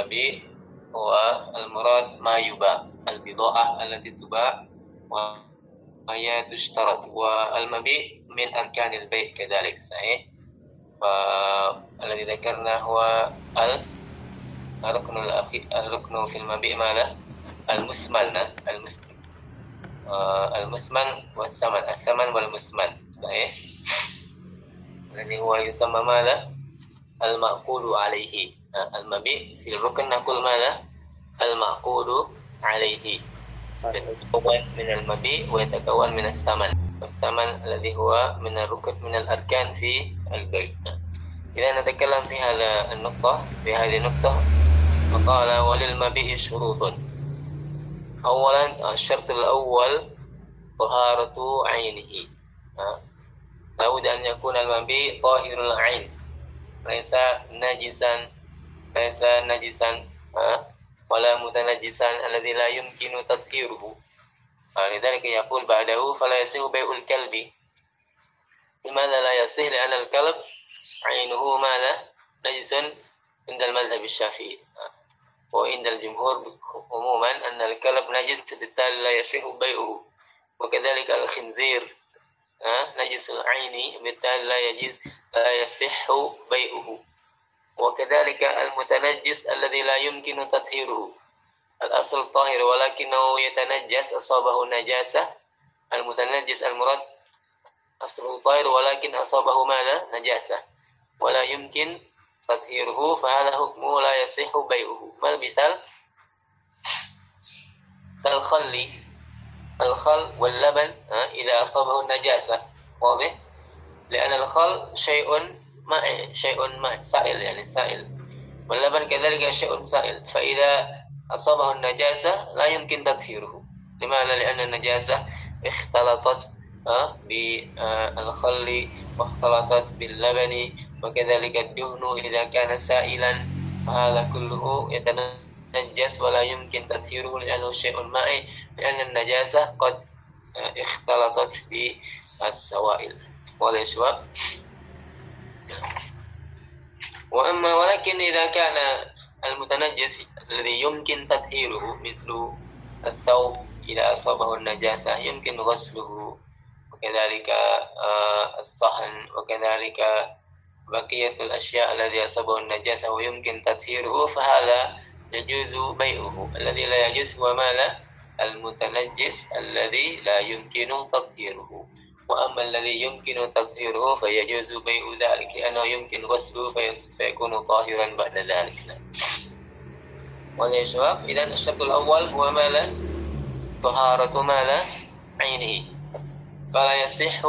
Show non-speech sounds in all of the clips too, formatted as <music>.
المبيع هو المراد ما يباع البضاعة التي تباع وهي تشترط والمبيع من أركان البيع كذلك صحيح فالذي ذكرنا هو الركن الأخير الركن في المبيع ماذا؟ المسمن المسمن آه المسمن والثمن الثمن والمسمن صحيح الذي هو يسمى ماذا؟ المأقول عليه آه المبيع في الركن نقول ماذا؟ المعقود عليه يتكون من المبيع ويتكون من الثمن الثمن الذي هو من الركن من الأركان في البيع إذا نتكلم في هذا النقطة في هذه النقطة فقال وللمبيع شروط أولا الشرط الأول طهارة عينه لابد أن يكون المبيع طاهر العين ليس نجسا ليس نجسا ولا متنجسا الذي لا يمكن تطهيره لذلك يقول بعده فلا يصح بيع الكلب لماذا لا يصح لأن الكلب عينه ماذا نجس عند المذهب الشافعي وعند الجمهور عموما أن الكلب نجس بالتالي لا يصح بيعه وكذلك الخنزير نجس العين بالتالي لا يجوز لا يصح بيعه وكذلك المتنجس الذي لا يمكن تطهيره. الأصل طاهر ولكنه يتنجس أصابه نجاسة المتنجس المراد أصله طاهر ولكن أصابه ماذا؟ نجاسة. ولا يمكن تطهيره فهذا حكمه لا يصح بيعه. ما المثال؟ كالخل الخل واللبن إذا أصابه النجاسة. واضح؟ لأن الخل شيء ماء شيء ماء سائل يعني سائل واللبن كذلك شيء سائل فإذا أصابه النجاسة لا يمكن تطهيره لماذا؟ لأن النجاسة اختلطت بالخل واختلطت باللبن وكذلك الدهن إذا كان سائلا فهذا كله يتنجس ولا يمكن تطهيره لأنه شيء مائي لأن النجاسة قد اختلطت بالسوائل وليش وأما ولكن إذا كان المتنجس الذي يمكن تطهيره مثل الثوب إذا أصابه النجاسة يمكن غسله وكذلك آه، الصحن وكذلك بقية الأشياء الذي أصابه النجاسة ويمكن تطهيره فهذا يجوز بيعه الذي لا يجوز هو ماذا المتنجس الذي لا يمكن تطهيره وأما الذي يمكن تطهيره فيجوز بيع ذلك لأنه يمكن غسله فيكون طاهرا بعد ذلك. وليس إذا الشرط الأول هو ماذا طهارة ماذا عينه. فلا يصح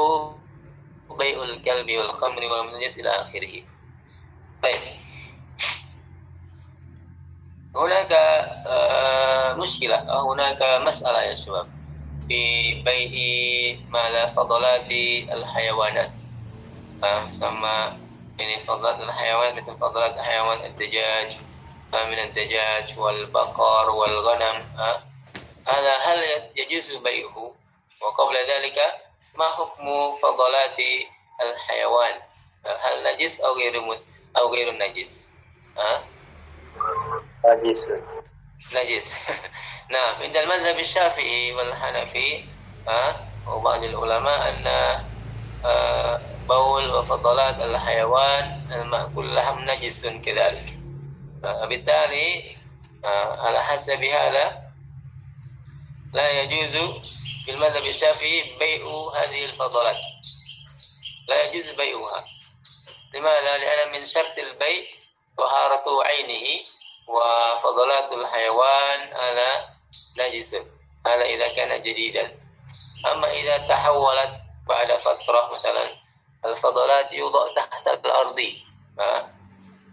بيع الكلب والخمر والمنجس إلى آخره. طيب. هناك آه، مشكلة هناك مسألة يا شباب. bi bai'i mala fadalati al hayawanat uh, sama ini fadalat al hayawan misal fadalat al hayawan al dajaj uh, min al dajaj wal baqar wal ghanam uh, ala hal yajuzu bai'uhu? Wa qabla dhalika ma hukmu fadlati al hayawan hal najis atau ghairu atau ghairu najis? Ha? Najis. نجس. <laughs> نعم عند المذهب الشافعي والحنفي وبعض العلماء أن بول وفضلات الحيوان المأكول لحم نجس كذلك. بالتالي على حسب هذا لا يجوز في المذهب الشافعي بيع هذه الفضلات. لا يجوز بيعها. لماذا؟ لأن من شرط البيع طهارة عينه. وفضلات الحيوان هذا نجس هذا إذا كان جديدا أما إذا تحولت بعد فترة مثلا الفضلات يوضع تحت الأرض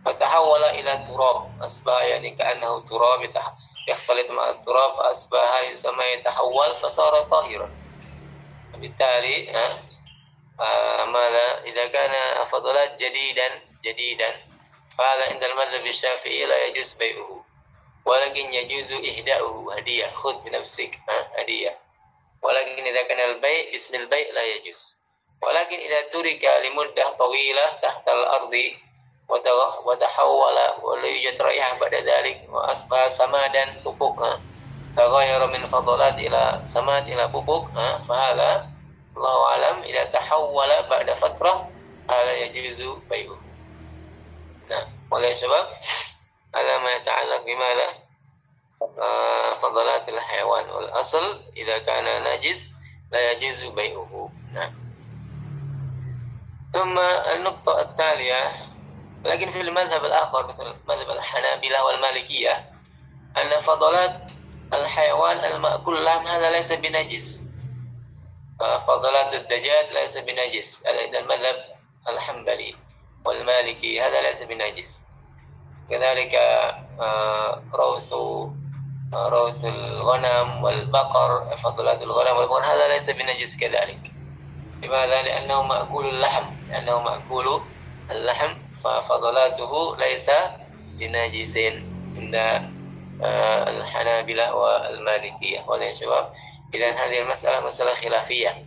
فتحول إلى تراب أصبح يعني كأنه تراب يختلط مع التراب أصبح يسمى يتحول فصار طاهرا بالتالي ماذا إذا كان فضلات جديدا جديدا فهذا عند المذهب الشافعي لا يجوز بيعه ولكن يجوز إهداؤه هدية خذ بنفسك هدية ولكن إذا كان البيع باسم البيع لا يجوز ولكن إذا ترك لمدة طويلة تحت الأرض وتحول ولا يوجد رائحة بعد ذلك وأصبح سمادا pupuk تغير من فضلات إلى سماد إلى pupuk فهذا الله أعلم إذا تحول بعد فترة هذا يجوز بيعه نعم oleh sebab على ما يتعلق بماذا فضلات الحيوان والأصل إذا كان نجس لا يجوز بيعه نعم ثم النقطة التالية لكن في المذهب الآخر مثل مذهب الحنابلة والمالكية أن فضلات الحيوان المأكول لهم هذا ليس بنجس فضلات الدجاج ليس بنجس عند المذهب الحنبلي والمالكي هذا ليس بنجس كذلك آه، روث آه، روث الغنم والبقر فضلات الغنم والبقر هذا ليس بنجس كذلك. لماذا؟ لأنه مأكول اللحم لأنه مأكول اللحم ففضلاته ليس بنجس عند آه، الحنابلة والمالكية ولا شباب إذا هذه المسألة مسألة خلافية.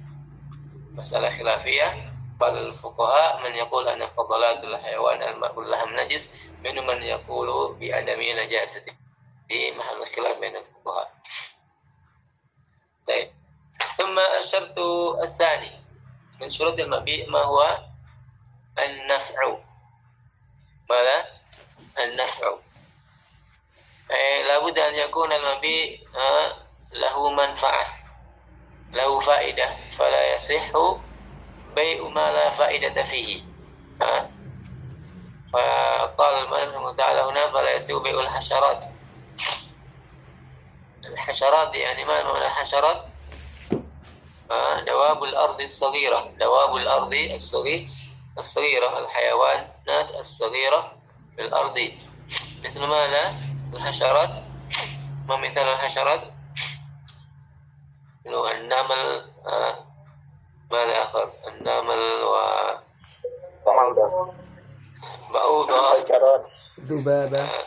مسألة خلافية. بعض الفقهاء من يقول أن فضلات الحيوان المأكول لهم نجس منهم من يقول بعدم نجاسته في محل الخلاف بين الفقهاء طيب ثم الشرط الثاني من شروط المبيء ما هو النفع ماذا النفع أي لابد أن يكون المبيء له منفعة له فائدة فلا يصح بيع ما لا فائدة فيه. فقال المؤلف تعالى هنا فلا يصح بيع الحشرات. الحشرات يعني ما معنى الحشرات؟ دواب الأرض الصغيرة. دواب الأرض الصغير الصغيرة الحيوانات الصغيرة في الأرض. مثل ماذا؟ الحشرات. ما مثل الحشرات النمل آه. ماذا آخر. النمل و بعوضة الجراد. ذبابة. آه.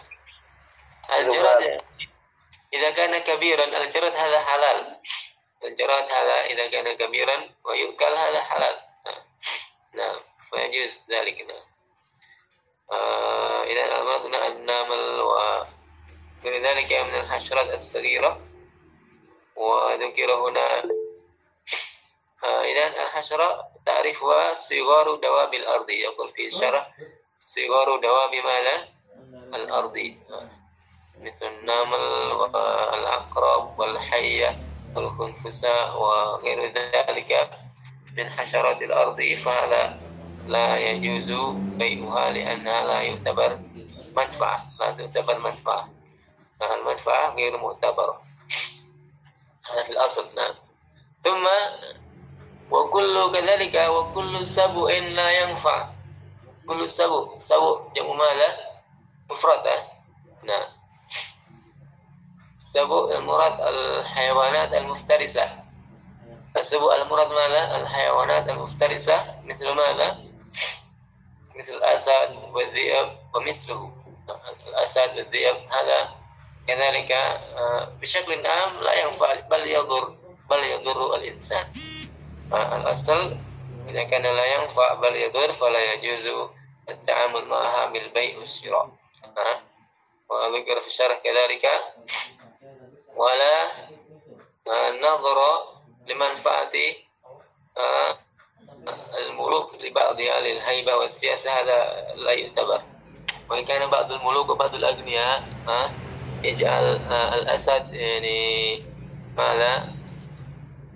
الجراد إذا كان كبيرا الجراد هذا حلال. الجراد هذا إذا كان كبيرا ويؤكل هذا حلال. نعم فيجوز ذلك. نعم. آه إذا أمرنا النمل وغير ذلك من الحشرات الصغيرة. وذكر هنا آه إذا الحشرة تعرفها صغار دواب الأرض. يقول في الشرح صغار دواب ماذا؟ الأرض. مثل النمل والعقرب والحية والخنفساء وغير ذلك. من حشرات الأرض فهذا لا يجوز بيعها لأنها لا يعتبر منفعة. لا تعتبر منفعة. المنفعة غير معتبرة. هذا في الأصل. نعم. ثم وكل كذلك وكل سبع لا ينفع كل سبع سبع جمع ماذا مفرد نعم سبع المراد الحيوانات المفترسة السبع المراد ماذا الحيوانات المفترسة مثل ماذا مثل الأسد والذئب ومثله الأسد والذئب هذا كذلك آه، بشكل عام لا ينفع بل يضر بل يضر الإنسان الأصل إذا كان لا ينفع بل يضر فلا يجوز التعامل معها بالبيع والشراء وذكر في الشرح كذلك ولا نظر لمنفعة آه، الملوك لبعضها للهيبة والسياسة هذا لا يعتبر وإن كان بعض الملوك وبعض الأغنياء يجعل آه، الأسد يعني ماذا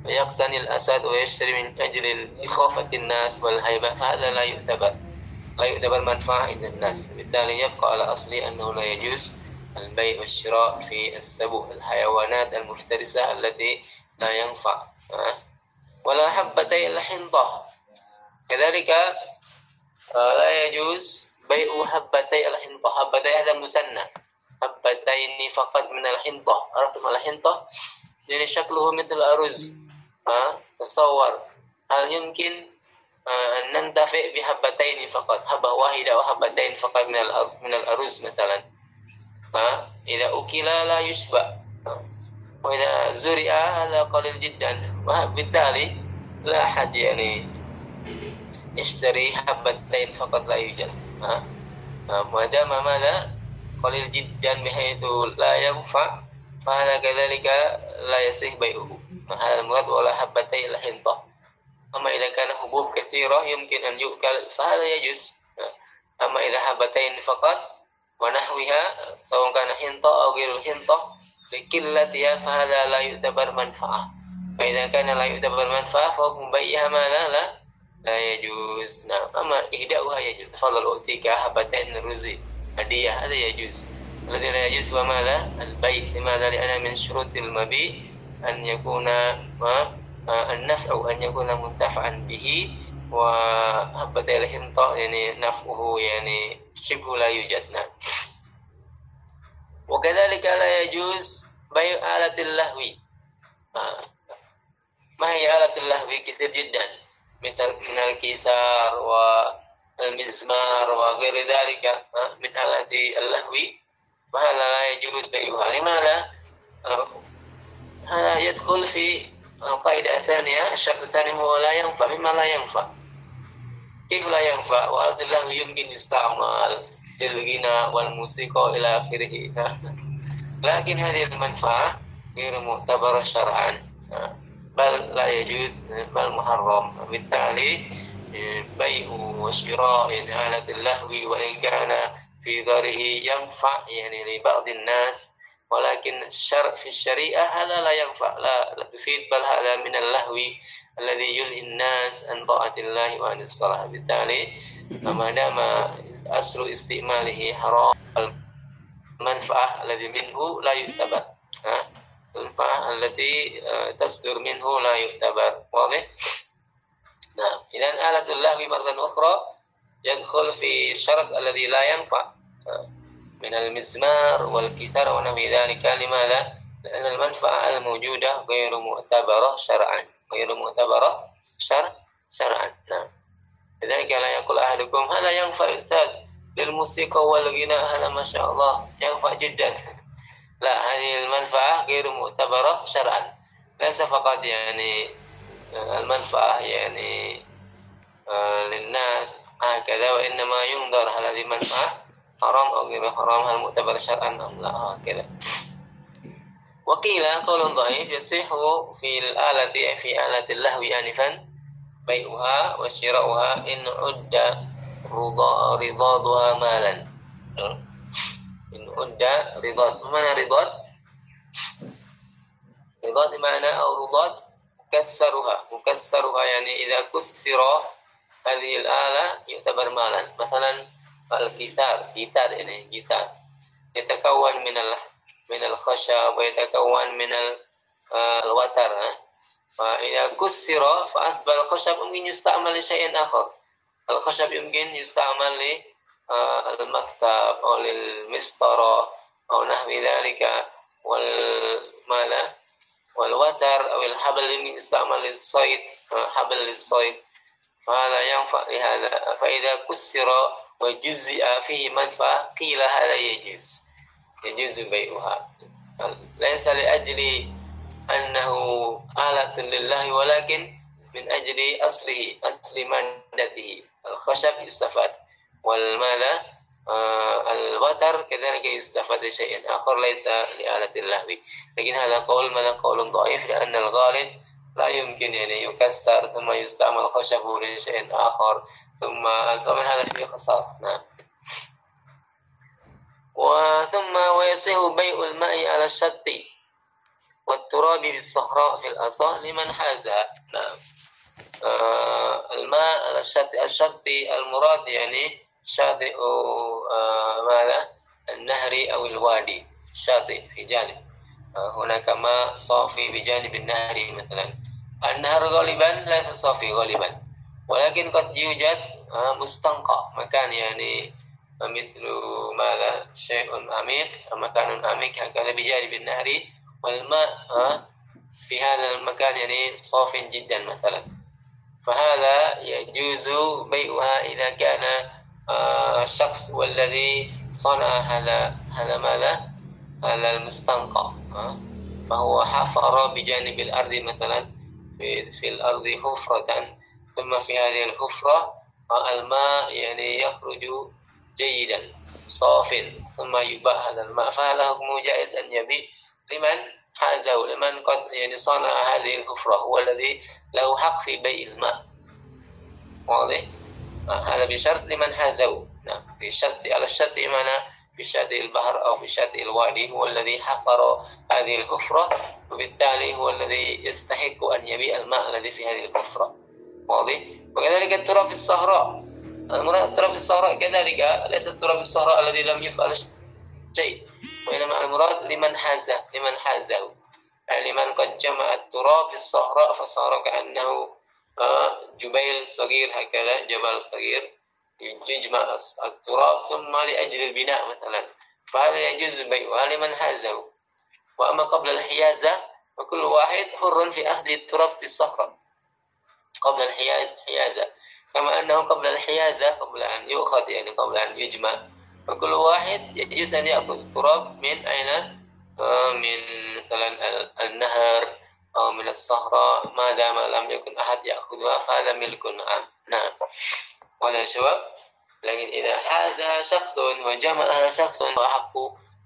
يقتني الأسد ويشتري من أجل إخافة الناس والهيبة. فهذا لا يعتبر لا يعتبر منفعة عند الناس. بالتالي يبقى على أصلي أنه لا يجوز البيع والشراء في السبع الحيوانات المفترسة التي لا ينفع. ولا حبتي الحنطة كذلك آه، لا يجوز بيع حبتي الحنطة حبتي هذا مثنى. حبتين فقط من الحنطة عرفتم الحنطة يعني شكله مثل الأرز. تصور هل يمكن آه، أن ننتفع بحبتين فقط حبة واحدة أو حبتين فقط من من الأرز مثلا ها إذا أكل لا يشبع وإذا زرع هذا قليل جدا وبالتالي لا أحد يعني يشتري حبتين فقط لا يوجد ها ما دام ماذا قليل جدا بحيث لا ينفع فهذا كذلك لا يصح بيعه هذا المراد ولا حبتي الحنطة أما إذا كان حبوب كثيرة يمكن أن يؤكل فهذا يجوز أما إذا حبتين فقط ونحوها سواء كان حنطة أو غير الحنطة لقلتها فهذا لا يعتبر منفعة فإذا كان لا يعتبر منفعة فحكم بيعها ماذا لا لا يجوز نعم أما إهداؤها يجوز تفضل أعطيك حبتين رزي هدية هذا يجوز الذي لا يجوز هو ماذا البيع لماذا لأن من شروط المبيع أن يكون النفع أن يكون منتفعا به وحبة الحنطة يعني نفعه يعني شبه لا يوجد نعم وكذلك لا يجوز بيع آلة اللهو ما هي آلة اللهو كثير جدا مثل من الكيسار والمزمار وغير ذلك من آلات اللهو فهذا لا يجوز بيعها لماذا؟ هذا يدخل في القاعدة الثانية الشرط الثاني هو لا ينفع مما لا ينفع كيف لا ينفع وآلة اللهو يمكن يستعمل للغنى والموسيقى إلى آخره <laughs> لكن هذه المنفعة غير معتبرة شرعا بل لا يجوز بل محرم بالتالي بيع وشراء آلة اللهو وإن كان في ظاهره ينفع يعني لبعض الناس walakin syar fi syariah hadza la yanfa la tufid bal hadza min al-lahwi alladhi yulhin nas an ta'atillahi wa an salah bitali. Famadama aslu istimalihi haram al manfaah alladhi minhu la yutabat ha? Manfaah alladhi e, tasdur minhu la yutabat wadih nah idan alatul lahwi maratan ukhra yadkhul fi syarat alladhi la yanfa. من المزمار والكتار ونحو ذلك لماذا؟ لأن المنفعة الموجودة غير معتبرة شرعا غير معتبرة شرع شرعا نعم لذلك لا يقول أحدكم هذا ينفع أستاذ للموسيقى والغناء هذا ما شاء الله ينفع جدا لا هذه المنفعة غير معتبرة شرعا ليس فقط يعني المنفعة يعني للناس هكذا وإنما ينظر هل هذه haram atau ghairu haram hal mu'tabar syar'an am la kira wa qila qawlun dhaif yasihu fil alati fi alati lahwi anifan bai'uha wa syira'uha in udda ridaduha malan. In udda ridad mana ridad ridad mana? Au ridad mukassaruha mukassaruha yani idza kussira hadhihi al-ala yu'tabar malan. Misalnya الجيتار جيتار ini جيتار يتكون من ال من الخشب ويتكون من الوتر فإذا كسر فأصبح الخشب ممكن يستعمل لشيء آخر الخشب يمكن يستعمل للمكتب أو للمسطرة أو نحو ذلك والمالا والوتر أو الحبل يمكن يستعمل للصيد حبل للصيد فهذا ينفع لهذا فإذا كسر وجزئ فيه منفعة قيل هذا يجوز يجوز بيعها. ليس لأجل أنه آلة لله ولكن من أجل أصله أصل مادته. الخشب يستفاد والماذا آه الوتر كذلك يستفاد شيء آخر ليس لآلة اللهو لكن هذا قول ماذا قول ضعيف لأن الغالب لا يمكن يعني يكسر ثم يستعمل خشبه لشيء آخر. ثم طبعا هذا فيه خسارة نعم. وثم ويصح بيع الماء على الشط والتراب بالصخراء في الأصح لمن حازها نعم. آه الماء على الشط الشط المراد يعني شاطئ آه ماذا؟ النهر أو الوادي. شاطئ في جانب. آه هناك ماء صافي بجانب النهر مثلا. النهر غالبا ليس صافي غالبا. ولكن قد يوجد مستنقع مكان يعني مثل ماذا شيء عميق مكان عميق هكذا بجانب النهر والماء في هذا المكان يعني صاف جدا مثلا فهذا يجوز بيعها إذا كان الشخص والذي صنع هذا هذا ماذا هذا المستنقع فهو حفر بجانب الأرض مثلا في, في الأرض حفرة ثم في هذه الحفرة الماء يعني يخرج جيدا صاف ثم يباع هذا الماء. فهل حكم جائز أن يبيع لمن حازه لمن قد يعني صنع هذه الحفرة هو الذي له حق في بيع الماء. واضح؟ هذا بشرط لمن حازه. نعم في شرط على الشرط معنى في البحر أو في الوادي هو الذي حفر هذه الحفرة وبالتالي هو الذي يستحق أن يبيع الماء الذي في هذه الحفرة. واضح وكذلك التراب الصحراء. المراد التراب الصحراء كذلك ليس التراب الصحراء الذي لم يفعل شيء وإنما المراد لمن حازه لمن حازه. يعني لمن قد جمع التراب في الصحراء فصار كأنه آه، جبيل صغير هكذا جبل صغير يجمع التراب ثم لأجل البناء مثلا. فهذا يجوز بيعها لمن حازه. وأما قبل الحيازة فكل واحد حر في أخذ التراب في الصخرة قبل الحيازة كما أنه قبل الحيازة قبل أن يؤخذ يعني قبل أن يجمع فكل واحد يجوز أن يأخذ التراب من أين آه، من مثلا النهر أو من الصحراء ما دام لم يكن أحد يأخذها فهذا ملك نعم نعم ولا شباب لكن إذا حازها شخص وجمعها شخص فحق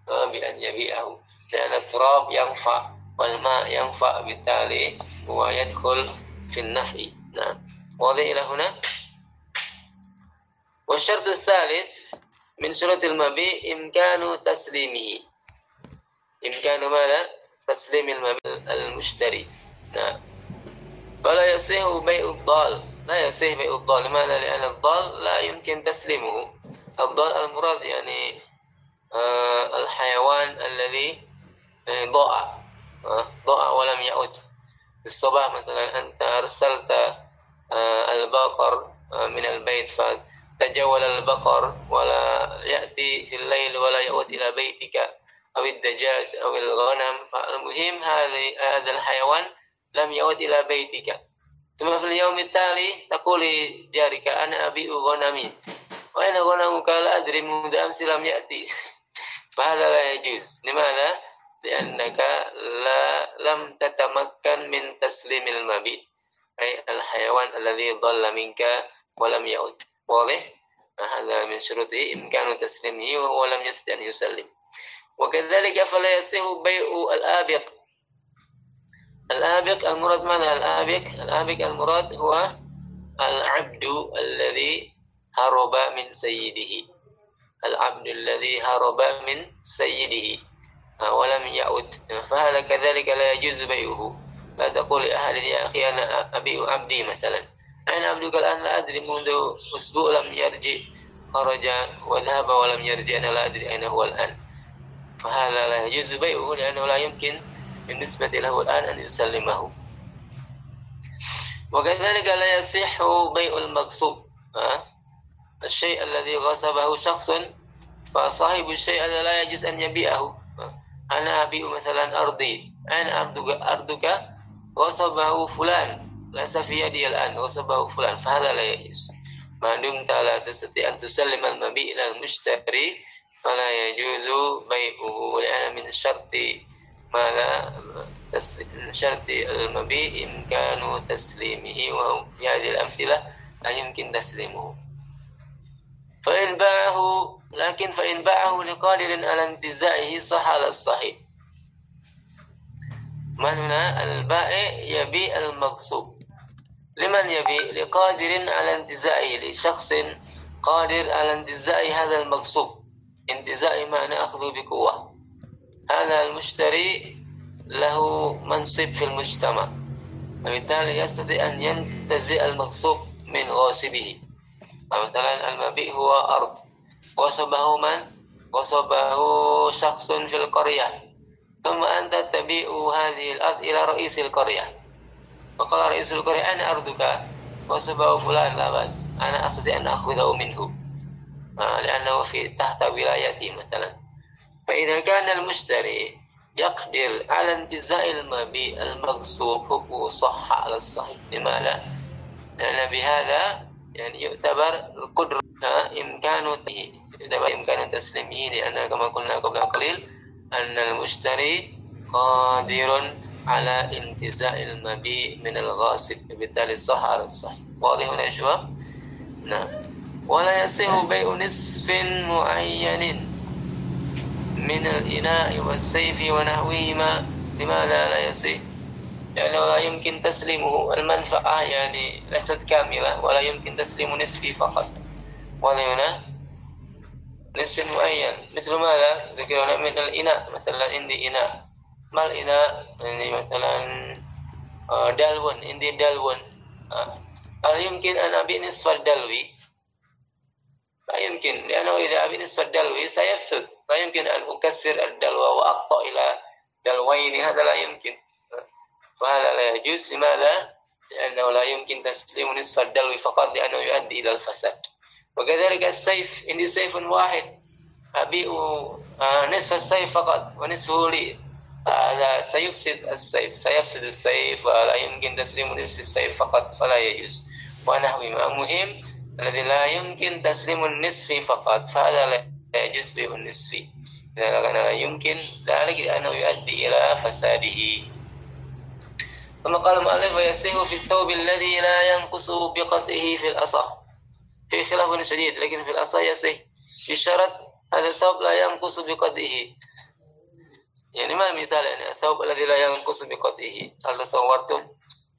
بأن يبيعه لأن التراب ينفع والماء ينفع بالتالي هو يدخل في النفع نعم. واضح إلى هنا والشرط الثالث من شروط المبيع إمكان تسليمه. إمكان ماذا؟ تسليم المبيع المشتري. نعم. فلا يصح بيع الضال. لا يصح بيع الضال. لماذا؟ لأن الضال لا يمكن تسليمه. الضال المراد يعني آه الحيوان الذي آه، ضاع آه ضاع ولم يعد. الصباح مثلا أنت أرسلت آه البقر آه من البيت فتجول البقر ولا يأتي في الليل ولا يعود إلى بيتك أو الدجاج أو الغنم فالمهم هذا الحيوان لم يعود إلى بيتك ثم في اليوم التالي تقول لجارك أنا أبيع غنمي وأين غنمك لا أدري منذ أمس لم يأتي فهذا لا يجوز لماذا؟ لأنك لا لم تتمكن من تسليم المبيت أي الحيوان الذي ضل منك ولم يعد. واضح؟ هذا من شروطه إمكان تسليمه وهو لم يستطع أن يسلم. وكذلك فلا يصح بيع الآبق. الآبق المراد ماذا؟ الآبق الآبق المراد هو العبد الذي هرب من سيده. العبد الذي هرب من سيده. ولم يعد فهذا كذلك لا يجوز بيعه. لا تقول لأحد يا أخي أنا أبيع عبدي مثلا. أنا عبدك الآن؟ لا أدري منذ أسبوع لم يرجع. خرج وذهب ولم يرجع أنا لا أدري أين هو الآن. فهذا لا يجوز بيعه لأنه لا يمكن بالنسبة له الآن أن يسلمه. وكذلك لا يصح بيع المغصوب الشيء الذي غصبه شخص فصاحب الشيء هذا لا يجوز أن يبيعه. ana abi masalan ardi. Ana arduka arduka wasabahu fulan. La safiya diyal an wasabahu fulan. Fahala la yajuz tala, ta'ala tasati an seliman al mabi' ila al mushtari fala yajuzu bai'uhu li'anna min syarti. Ma la syarti al mabi' in kanu taslimihi wa fi hadhihi al amthilah la yumkin taslimuhu. Fa ba'ahu لكن فإن باعه لقادر على انتزاعه صح على الصحيح. من هنا البائع يبيع المغصوب لمن يبيع؟ لقادر على انتزاعه لشخص قادر على انتزاع هذا المغصوب انتزاع معنى أخذه بقوة. هذا المشتري له منصب في المجتمع. وبالتالي يستطيع أن ينتزع المغصوب من غاصبه. مثلا المبيع هو أرض. غصبه من؟ غصبه شخص في القرية ثم أنت تبيع هذه الأرض إلى رئيس القرية فقال رئيس القرية أنا أرضك غصبه فلان لا بأس أنا أستطيع أن أخذه منه آه، لأنه في تحت ولايتي مثلا فإذا كان المشتري يقدر على انتزاع المبيع المغصوب هو صح على الصحيح لماذا؟ لأن بهذا يعني يعتبر القدرة إمكان يعتبر إمكان تسليمه لأن كما قلنا قبل قليل أن المشتري قادر على انتزاع المبيع من الغاصب بالتالي صح على الصحيح واضح هنا يا شباب؟ نعم ولا يصح بيع نصف معين من الإناء والسيف ونحوهما لماذا لا يصح؟ لأنه لا يمكن تسليمه المنفعة يعني ليست كاملة ولا يمكن تسليم نصفه فقط ولا هنا نصف معين مثل ماذا؟ ذكرنا من الإناء مثلا عندي إناء ما الإناء؟ يعني مثلا آه، دلون عندي دلون آه، هل يمكن أن أبيع نصف الدلوي؟ لا يمكن لأنه إذا أبيع نصف الدلوي سيفسد لا يمكن أن أكسر الدلو وأقطع إلى دلوين هذا لا يمكن فهذا لا يجوز لماذا؟ لأنه لا يمكن تسليم نصف الدلو فقط لأنه يؤدي إلى الفساد وكذلك السيف عندي سيف واحد أبيع آه، نصف السيف فقط ونصفه لي هذا سيفسد السيف سيفسد السيف ولا يمكن تسليم نصف السيف فقط فلا يجوز ونحو مهم الذي لا يمكن تسليم النصف فقط فهذا لا يجوز بيع النصف إذا كان لا يمكن ذلك لأنه يؤدي إلى فساده ثم قال المؤلف ويسيه في الثوب الذي لا ينقص بقطعه في الأصح. في خلاف شديد لكن في الأصح يصح بشرط هذا الثوب لا ينقص بقطعه. يعني ما المثال يعني الثوب الذي لا ينقص بقطعه؟ هل تصورتم؟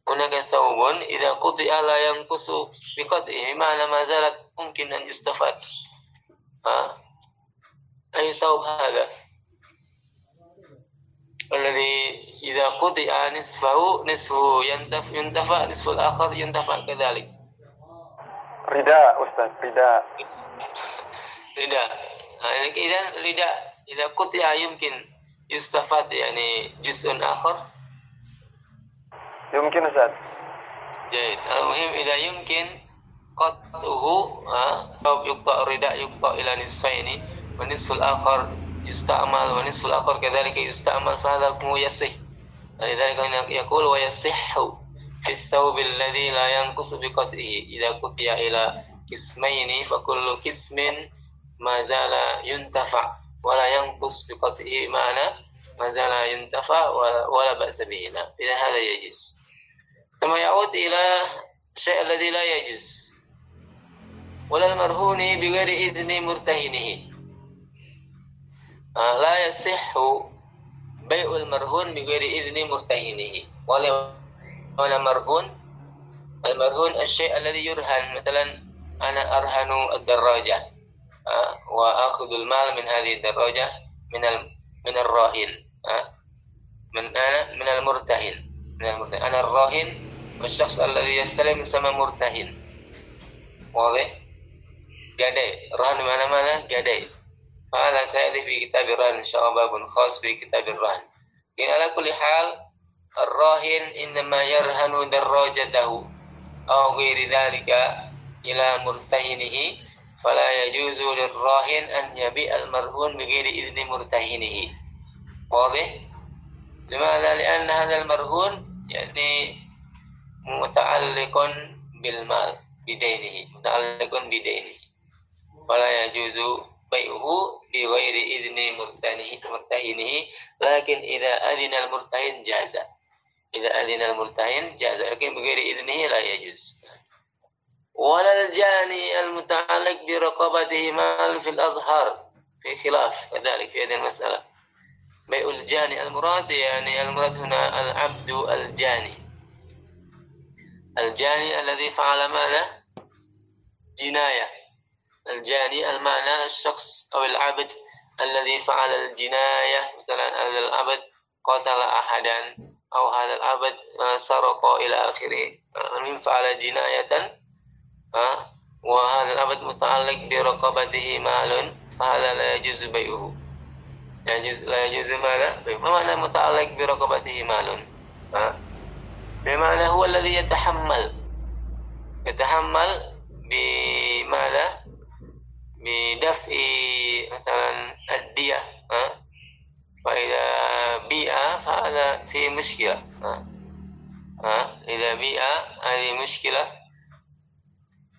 هناك ثوب إذا قطع لا ينقص بقطعه بمعنى ما زالت ممكن أن يستفاد. أي ثوب هذا؟ Alladhi idza quti'a nisfahu nisfu yantaf yuntafa nisful akhar yuntafa kadzalik. Rida Ustaz, rida. Rida. Ida rida idza quti'a yumkin yustafad yani juz'un akhir Yumkin Ustaz. Jadi, al-muhim idza yumkin qatuhu ha, yukta rida yukta ila nisfaini wa nisful akhir يستعمل والنصف الآخر كذلك يستعمل فهذا حكمه يصح لذلك يقول ويصح في الثوب الذي لا ينقص بقطعه إذا قطع إلى قسمين فكل قسم ما زال ينتفع ولا ينقص بقطعه معنى ما زال ينتفع ولا بأس به إذا هذا يجوز ثم يعود إلى الشيء الذي لا يجوز ولا المرهون بغير إذن مرتهنه آه، لا يصح بيع المرهون بغير إذن مرتهنه ولا ولا مرهون المرهون الشيء الذي يرهن مثلا أنا أرهن الدراجة آه، وآخذ المال من هذه الدراجة من من الراهن آه، من أنا من المرتهن من المرتهن أنا الراهن والشخص الذي يستلم يسمى مرتهن واضح؟ جدي رهن mana mana جدي فهذا سيأتي في كتاب الرهن إن شاء الله باب خاص في كتاب الرهن إن على كل حال الراهن إنما يرهن دراجته أو غير ذلك إلى مرتهنه فلا يجوز للراهن أن يبيع المرهون بغير إذن مرتهنه واضح؟ لماذا؟ لأن هذا المرهون يعني متعلق بالمال بدينه متعلق بدينه فلا يجوز بيعه بغير إذن مرتهنه لكن إذا أذن المرتهن جاز. إذا أذن المرتهن جاز. لكن بغير إذنه لا يجوز. ولا الجاني المتعلق برقبته مال في الأظهار في خلاف كذلك في هذه المسألة. بيع الجاني المراد يعني المراد هنا العبد الجاني. الجاني الذي فعل ماذا؟ جناية. الجاني المعنى الشخص أو العبد الذي فعل الجناية مثلا هذا العبد قتل أحدا أو هذا العبد سرق إلى آخره من فعل جناية وهذا العبد متعلق برقبته مال فهذا لا يجوز بيعه لا يجوز لا يجوز ماذا؟ ما معنى متعلق برقبته مال؟ بمعنى هو الذي يتحمل يتحمل بماذا؟ بدفع مثلا الدية ها فإذا بيئة فهذا في مشكلة ها, ها إذا بيئة هذه مشكلة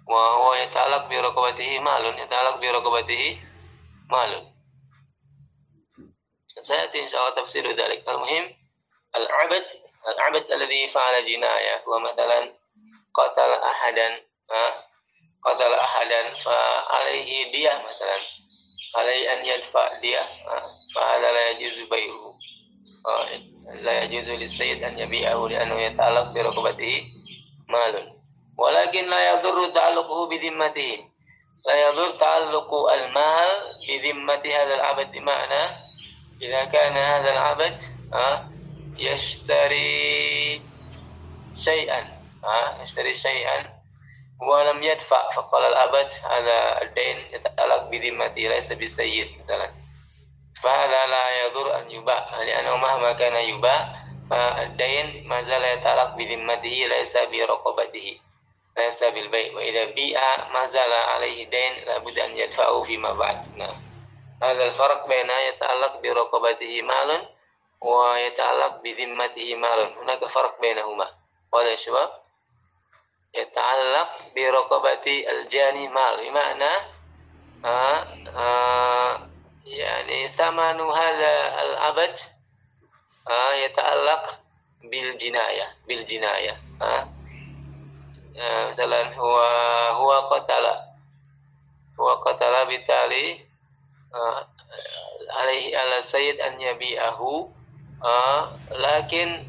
وهو يتعلق برقبته مال يتعلق برقبته مال سيأتي إن شاء الله تفسير ذلك المهم العبد العبد الذي فعل جناية ومثلا قتل أحدا قتل أحدا فعليه دية مثلا عليه أن يدفع دية فهذا لا يجوز بيعه لا يجوز للسيد أن يبيعه لأنه يتعلق برقبته مال ولكن لا يضر تعلقه بذمته لا يضر تعلق المال بذمة هذا العبد بمعنى إذا كان هذا العبد يشتري شيئا يشتري شيئا walam yadfa faqala al-abad ala ad-dain yatalaq bi mati laysa bi sayyid misalan la yadur an yuba li'anna mahma kana yuba ad-dain mazala zala yatalaq bi dhimmatihi laysa bi raqabatihi laysa bil bay' wa idza bi'a mazala alaihi dain la an yadfa'u fi ma nah hadha al-farq baina yatalaq bi raqabatihi malun wa yatalaq bi dhimmatihi malun. Hunaka farq bainahuma wala syabab yata'allaq bi raqabati al-jani mal bima'na uh, uh, yani samanu hadha al-abad uh, yata'allaq bil jinaya, bil jinayah uh, uh, huwa huwa qatala huwa qatala bitali uh, alaihi ala sayyid an yabi'ahu uh, lakin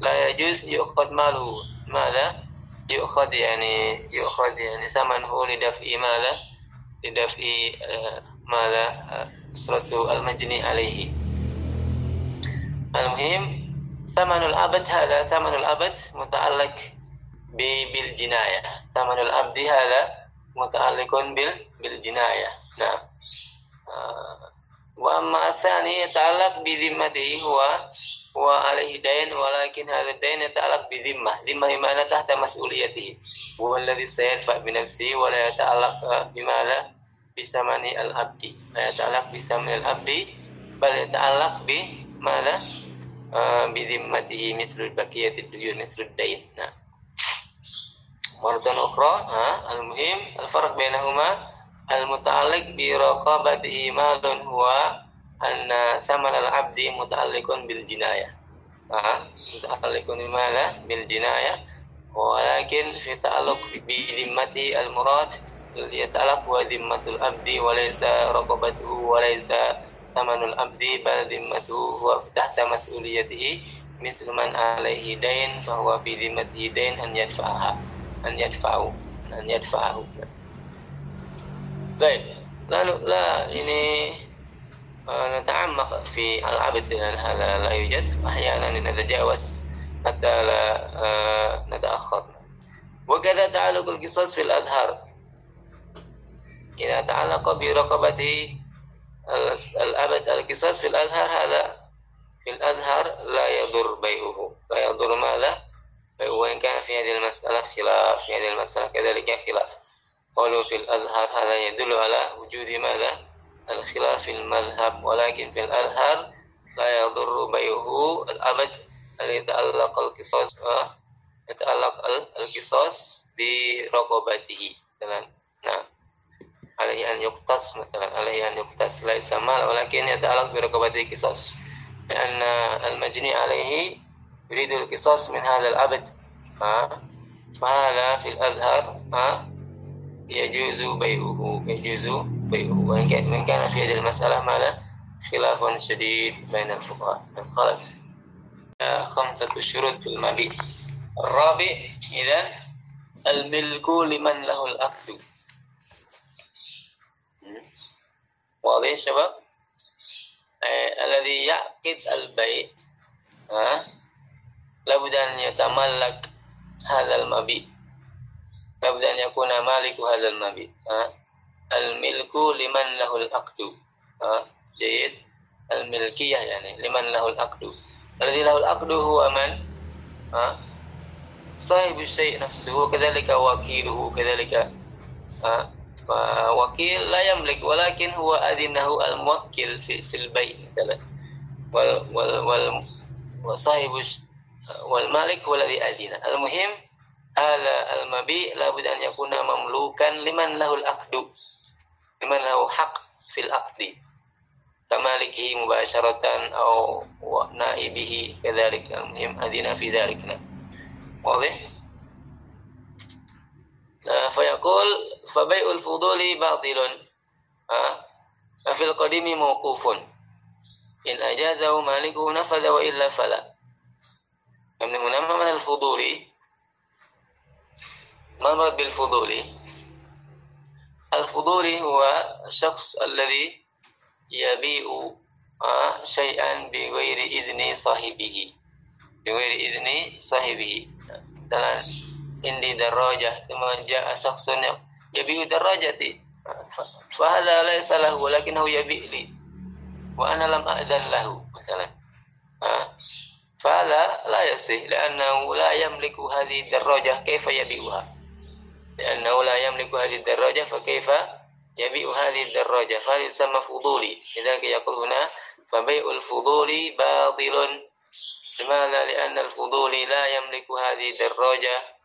la yajuz yuqad malu mada يؤخذ يعني يؤخذ يعني ثمنه لدفع ماذا لدفع ماذا أسرة المجني عليه المهم ثمن العبد هذا ثمن العبد متعلق بالجناية ثمن العبد هذا متعلق بالجناية نعم وأما الثاني يتعلق بذمته هو wa alaihi dain walakin hadha dain yata'allaq bi dhimmah. Dhimmah imana tahta mas'uliyati wa alladhi sayadfa bi nafsi wa la yata'allaq eh, bi samani al-abdi. La yata'allaq bisamani al-abdi bal yata'allaq bi mala eh, bi dhimmatihi mislu baqiyati duyun mislu dain. Nah. Waratan ukhra al-muhim al-farq bainahuma al-muta'alliq bi raqabatihi malun huwa anna samal al abdi muta'alliqun bil jinayah. Ah muta'alliqun bimala bil jinayah. Walakin fi ta'alluq bi dhimmati al murad yata'allaq wa dhimmatul abdi wa laysa raqabatuhu wa laysa tamanul abdi bal dhimmatuhu wa tahta mas'uliyatihi mislu man alaihi dain fahuwa bi dhimmatihi dain an yadfa'a an yadfa'u an yadfa'u baik. Lalu lah ini نتعمق في هذا لا يوجد أحيانا نتجاوز حتى لا نتأخر. وكذا تعلق القصص في الأظهار إذا تعلق برقبته الأبد القصص في الأزهر هذا في الأزهر لا يضر بيعه. لا يضر ماذا؟ وإن كان في هذه المسألة خلاف في هذه المسألة كذلك خلاف. قالوا في الأزهر هذا يدل على وجود ماذا؟ الخلاف في المذهب ولكن في الأزهر لا يضر بيعه الأبد يتعلق القصاص يتعلق القصاص برقبته مثلا نعم. عليه أن يقتص مثلا عليه أن يقتص ليس مال ولكن يتعلق برقبته قصاص لأن المجني عليه يريد القصاص من هذا العبد. فهذا في الأزهر يجوز بيعه يجوز وإن كان كان في هذه المسألة ماذا؟ خلاف شديد بين الفقهاء. خلاص. خمسة شروط في المبيع الرابع إذا الملك لمن له الأخذ. واضح يا شباب؟ الذي يعقد البيع لابد أن يتملك هذا المبيع. لابد أن يكون مالك هذا المبيع الملك لمن له العقد جيد. الملكية يعني لمن له العقد الذي له العقد هو من؟ صاحب الشيء نفسه. كذلك وكيله كذلك فوكيل لا يملك ولكن هو أذنه الموكل في, في البيع مثلا. وال وال وال وصاحب والمالك هو الذي أذن. المهم ala al-mabi labud an yakuna mamlukan liman lahul aqdu. Liman lahu haq fil aqdi. Kamalikihi mubasharatan aw wa naibihi kadzalik al-muhim adina fi dzalik nah yaqul fa bai'ul fuduli batilun ha? Fil qadimi mauqufun in ajazahu maliku nafadha wa illa fala. Ibn mana al-Fuduli ما المراد بالفضولي الفضولي هو الشخص الذي يبيع شيئا بغير إذن صاحبه بغير إذن صاحبه مثلا عندي دراجة ثم جاء شخص يبيع دراجتي فهذا ليس له ولكنه يبيع لي وأنا لم أأذن له مثلا فهذا لا يصح لأنه لا يملك هذه الدراجة كيف يبيعها لأنه لا يملك هذه الدراجة فكيف يبيع هذه الدراجة فهذا يسمى فضولي لذلك يقول هنا فبيع الفضول باطل لماذا؟ لأن الفضولي لا يملك هذه الدراجة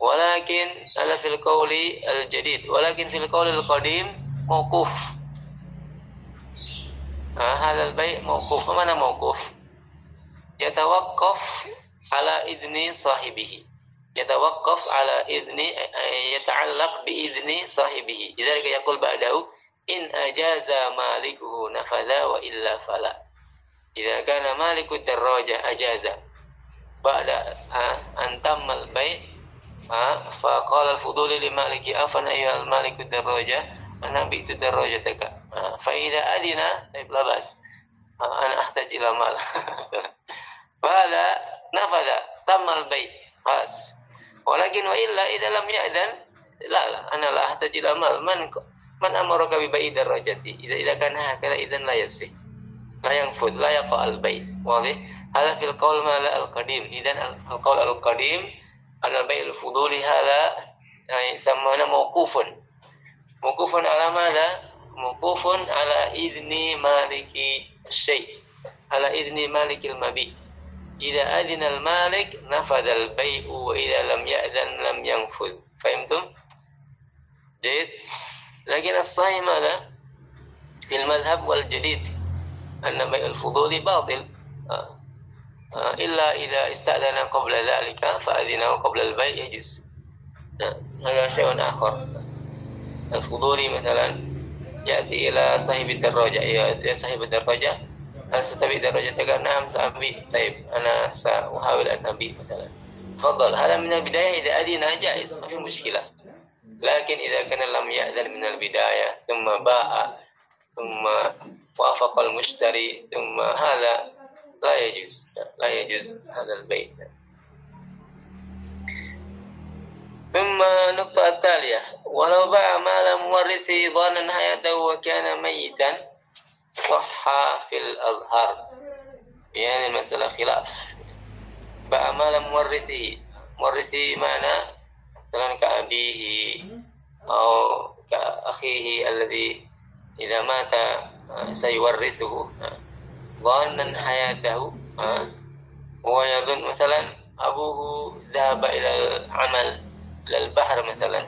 ولكن هذا في القول الجديد ولكن في القول القديم موقوف هذا البيع موقوف ما معنى موقوف يتوقف على إذن صاحبه yatawaqqaf ala idni eh, yata'allaq bi idni sahibihi. Lidzalika yaqul ba'dahu in ajaza malikuhu nafadha wa illa fala. Idza kana maliku darraja ajaza. Ba'da antam al bait fa qala al fuduli li maliki afana ya al maliku darraja ana bi darraja taka. Fa ida adina labas. Ana ahtaj ila mal. <laughs> Bala nafadha tamal bait. Khas. Walakin wa illa idza lam ya'dan la ana la ahtaji amal man man amaraka bi baidar rajati idza idza kana hakala idzan la yasi la yanfud la yaqa al bait bi hadha fil qawl ma la al qadim idzan al qawl al qadim al bait al fuduli hala eh, samana mauqufun mauqufun ala mada mauqufun ala idni maliki syai ala idni malikil mabi. المبيع إذا أذن المالك نفذ البيع وإذا لم يأذن لم ينفذ فهمتم؟ جيد لكن الصحيح ماذا؟ في المذهب والجديد أن بيع الفضول باطل آه. آه. إلا إذا استأذن قبل ذلك فأذنه قبل البيع يجوز آه. هذا شيء آخر الفضولي مثلا يأتي إلى صاحب الدراجة إلى صاحب الدراجة هل ستبيع درجتك نعم سأبيع طيب أنا سأحاول أن أبيع مثلا تفضل هذا من البداية إذا أذن جائز ما في مشكلة لكن إذا كان لم يأذن من البداية ثم باع ثم وافق المشتري ثم هذا لا يجوز لا يجوز هذا البيع ثم النقطة التالية ولو باع مال مورثه ظانا حياته وكان ميتا صح في الأظهر يعني المسألة خلاف بأعمال مورثه مورثه معنى مثلا كأبيه أو كأخيه الذي إذا مات سيورثه ظانا حياته هو يظن مثلا أبوه ذهب إلى العمل إلى البحر مثلا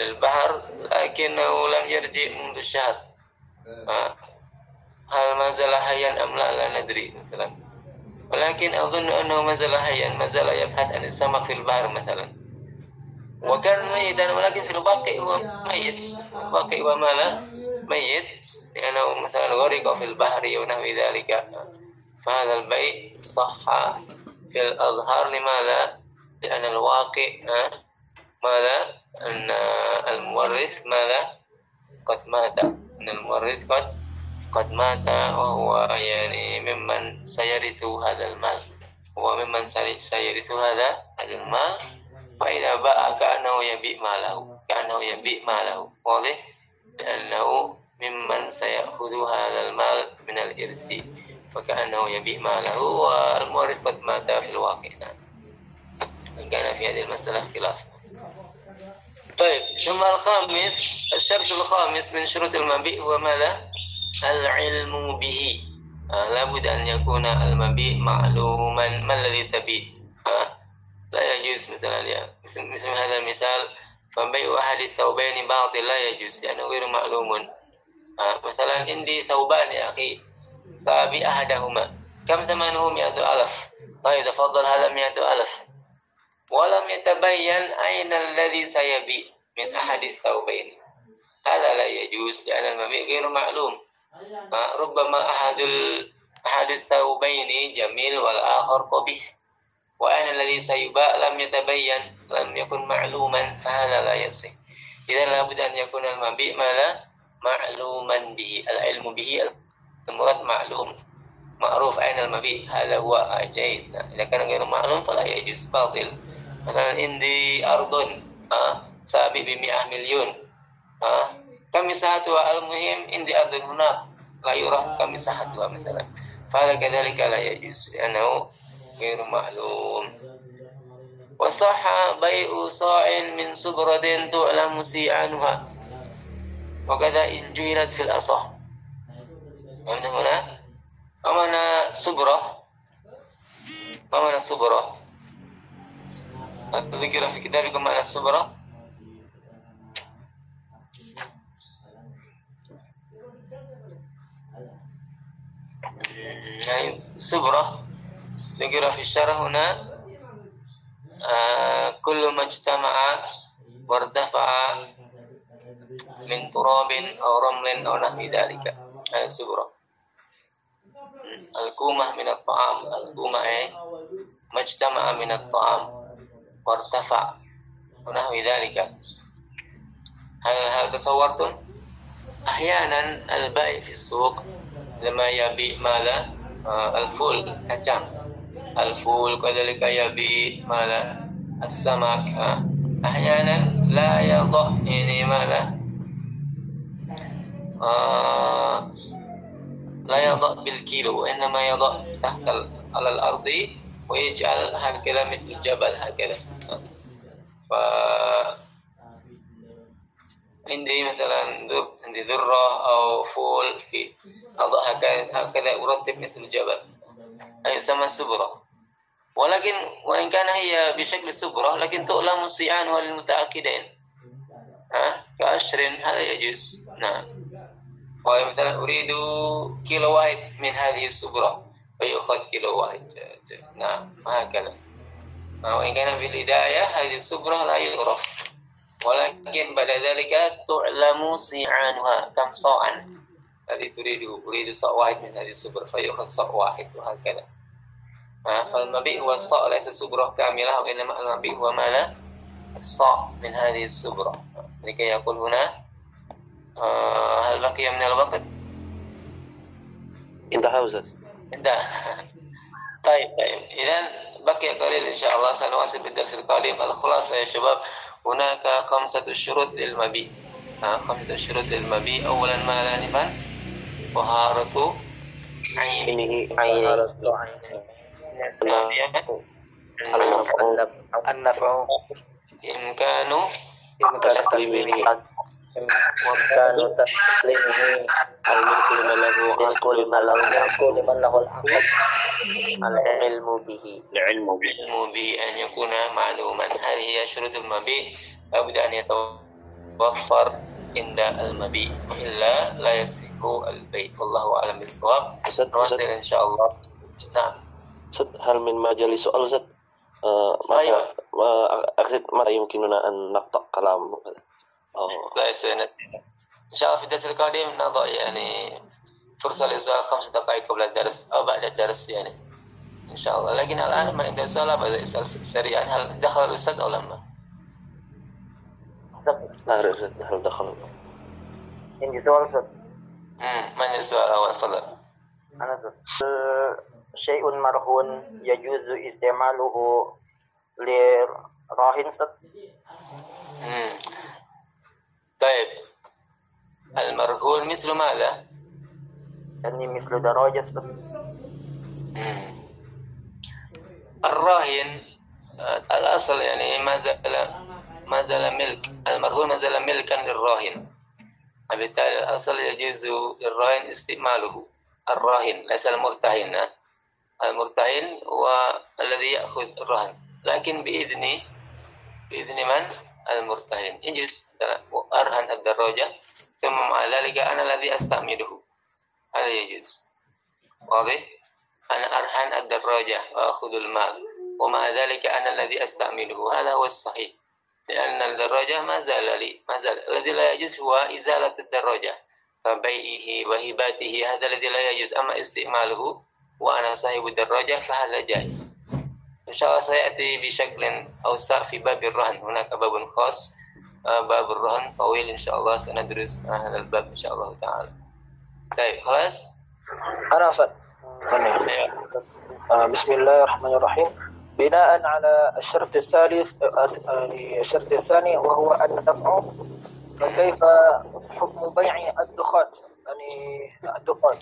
للبحر لكنه لم يرجع منذ شهر هل ما زال حيا أم لا لا ندري مثلا ولكن أظن أنه ما زال حيا ما زال يبحث عن السمك في البحر مثلا وكان ميتا ولكن في الواقع هو ميت الواقع هو ماذا ميت لأنه مثلا غرق في البحر ونحو ذلك فهذا البيت صح في الأظهار لماذا؟ لأن الواقع ماذا؟ أن المورث ماذا؟ قد مات أن المورث قد قد مات وهو يعني ممن سيرث هذا المال هو ممن سيرث هذا المال فإذا باع كأنه يبيع ماله كأنه يبيع ماله واضح لأنه ممن سيأخذ هذا المال من الإرث فكأنه يبيع ماله والمورث قد مات في الواقع كان في هذه المسألة خلاف طيب ثم الخامس الشرط الخامس من شروط المبيع هو ماذا؟ العلم به آه لابد أن يكون المبيع معلوما ما الذي تبيع آه لا يجوز مثلا يعني مثل, مثل هذا المثال فبيع أحد الثوبين باطل لا يجوز لأنه يعني غير معلوم آه مثلا عندي ثوبان يا أخي سأبيع أحدهما كم ثمنه مئة ألف طيب تفضل هذا مئة ألف ولم يتبين أين الذي سيبيع من أحد الثوبين هذا لا يجوز لأن المبيع غير معلوم ربما أحد أحد الثوبين جميل والآخر قبيح وأين الذي سيباع لم يتبين لم يكن معلوما فهذا لا يصح إذا لابد أن يكون المبيع ماذا معلوما به العلم به المراد معلوم معروف أين المبيع هذا هو جيد إذا كان غير معلوم فلا يجوز باطل مثلا عندي أرض أه سابق بمئة مليون أه كم مساحتها المهم عندي أرض هناك لا يرى كم مساحتها مثلا فهذا كذلك لا يجوز لأنه غير معلوم وصح بيع صاع من سبرة تعلم سيعانها وكذا إن جهلت في الأصح فهمنا هنا ما معنى سبرة ما معنى سبرة ذكر في كتابكم معنى السبرة يعني سبرة ذكر في الشرح هنا آه كل ما اجتمع وارتفع من تراب أو رمل أو نحو ذلك هذا سبرة الكومة من الطعام الكومة إيه ما اجتمع من الطعام وارتفع ونحو ذلك هل هل تصورتم أحيانا البائع في السوق لما يبيع ماذا آه الفول كacang الفول كذلك يبيع ماذا؟ السمك آه. أحيانا لا يضع يعني ماذا؟ آه لا يضع بالكيلو وإنما يضع تحت على الأرض ويجعل هكذا مثل الجبل هكذا. ف عندي مثلا عندي ذرة أو فول في أضع هكذا هكذا أرتب مثل الجبل أي يسمى السبرة ولكن وإن كان هي بشكل السبرة لكن تؤلم صيانها للمتأكدين ها كأشر هذا يجوز نعم مثلا أريد كيلو واحد من هذه السبرة فيأخذ كيلو واحد نعم هكذا وإن كان في البداية هذه السبرة لا يعرف ولكن بعد ذلك تعلم صيعانها كم صاعا الذي تريد أريد صاع واحد من هذه السبرة فيأخذ صاع واحد وهكذا. فالمبيع هو الصاع ليس سبرة كاملة وإنما المبيع هو ماذا الصاع من هذه السبرة لكي يقول هنا آه هل بقي من الوقت؟ انتهى أستاذ انتهى طيب طيب. إذا بقي قليل إن شاء الله سنواصل بالدرس القادم. الخلاصة يا شباب هناك خمسة شروط للمبيع آه خمسة شروط للمبيع أولا ما آنفا Waharatu aini Waharatu aini An-nafa'u Imkanu Taslimini Imkanu taslimini Al-mulku liman Al-mulku liman Al-mulku liman Al-ilmu bihi Al-ilmu bihi Al-ilmu bihi An yakuna ma'luman hari hiya syurutul mabi Abudu an yatawaffar Inda al-mabi Illa la yasih يصح البيع والله أعلم بالصواب أستاذ نواصل أستاذ إن شاء الله نعم أستاذ هل من مجال سؤال أستاذ آه، أيوة. متى آه، أقصد متى يمكننا أن نقطع كلام أو طيب سنة إن شاء الله في الدرس القادم نضع يعني فرصة للسؤال خمس دقائق قبل الدرس أو بعد الدرس يعني إن شاء الله لكن الآن من عند سؤال بدأ يسأل سريعا هل دخل الأستاذ أو لما؟ لا أعرف أستاذ هل دخل عندي سؤال أستاذ مم. من السؤال الأول تفضل أنا أستاذ شيء مرهون يجوز استعماله لراهن أستاذ مم. طيب المرهون مثل ماذا؟ يعني مثل دراجة أستاذ مم. الراهن آه، الأصل يعني ما زال ما زال ملك المرهون ما زال ملكا للراهن وبالتالي الأصل يجوز للراهن استعماله. الراهن ليس المرتهن. المرتهن هو الذي يأخذ الرهن. لكن بإذن بإذن من؟ المرتهن. يجوز. أرهن الدراجة ثم مع ذلك أنا الذي أستعمله. هذا يجوز. واضح؟ أنا أرهن الدراجة وأخذ المال. ومع ذلك أنا الذي أستعمله. هذا هو الصحيح. لأن الدراجة ما زال لي ما زال الذي لا يجوز هو إزالة الدراجة. كبيعه وهباته هذا الذي لا يجوز. أما استعماله وأنا صاحب الدراجة فهذا جائز. إن شاء الله سيأتي بشكل أوسع في باب الرهن. هناك باب خاص آه، باب الرهن طويل إن شاء الله. سندرس هذا الباب إن شاء الله تعالى. طيب خلاص؟ أنا أصل آه، بسم الله الرحمن الرحيم. بناء على الشرط الثالث الشرط الثاني وهو النفع فكيف حكم بيع الدخان؟ يعني الدخان.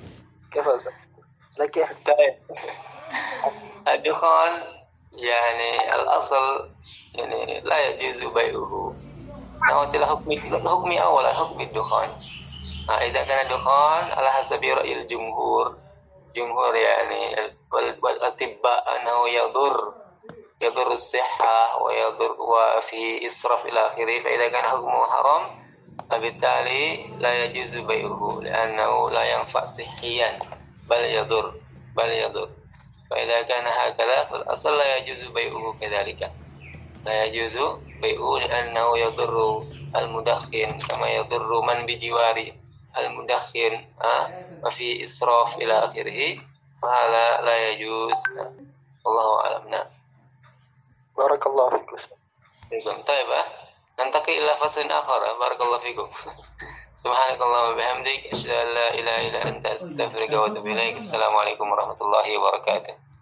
كيف أصل؟ لكن الدخان يعني الأصل يعني لا يجوز بيعه. نوت حكم حكم أولا حكم الدخان. آه، إذا كان الدخان على حسب رأي الجمهور. جمهور يعني والأطباء أنه يضر يضر الصحة ويضر وفيه إسراف إلى آخره فإذا كان حكمه حرام فبالتالي لا يجوز بيعه لأنه لا ينفع صحيا بل يضر بل يضر فإذا كان هكذا فالأصل لا يجوز بيعه كذلك لا يجوز بيعه لأنه يضر المدخن كما يضر من بجوار المدخن آه، وفي إسراف إلى آخره فهذا لا يجوز الله أعلم نعم بارك الله فيك أستاذ. فيكم طيب آه، ننتقل إلى فصل آخر آه، بارك الله فيكم سبحانك اللهم وبحمدك أشهد أن لا إله إلا أنت أستغفرك وأتوب إليك السلام عليكم ورحمة الله وبركاته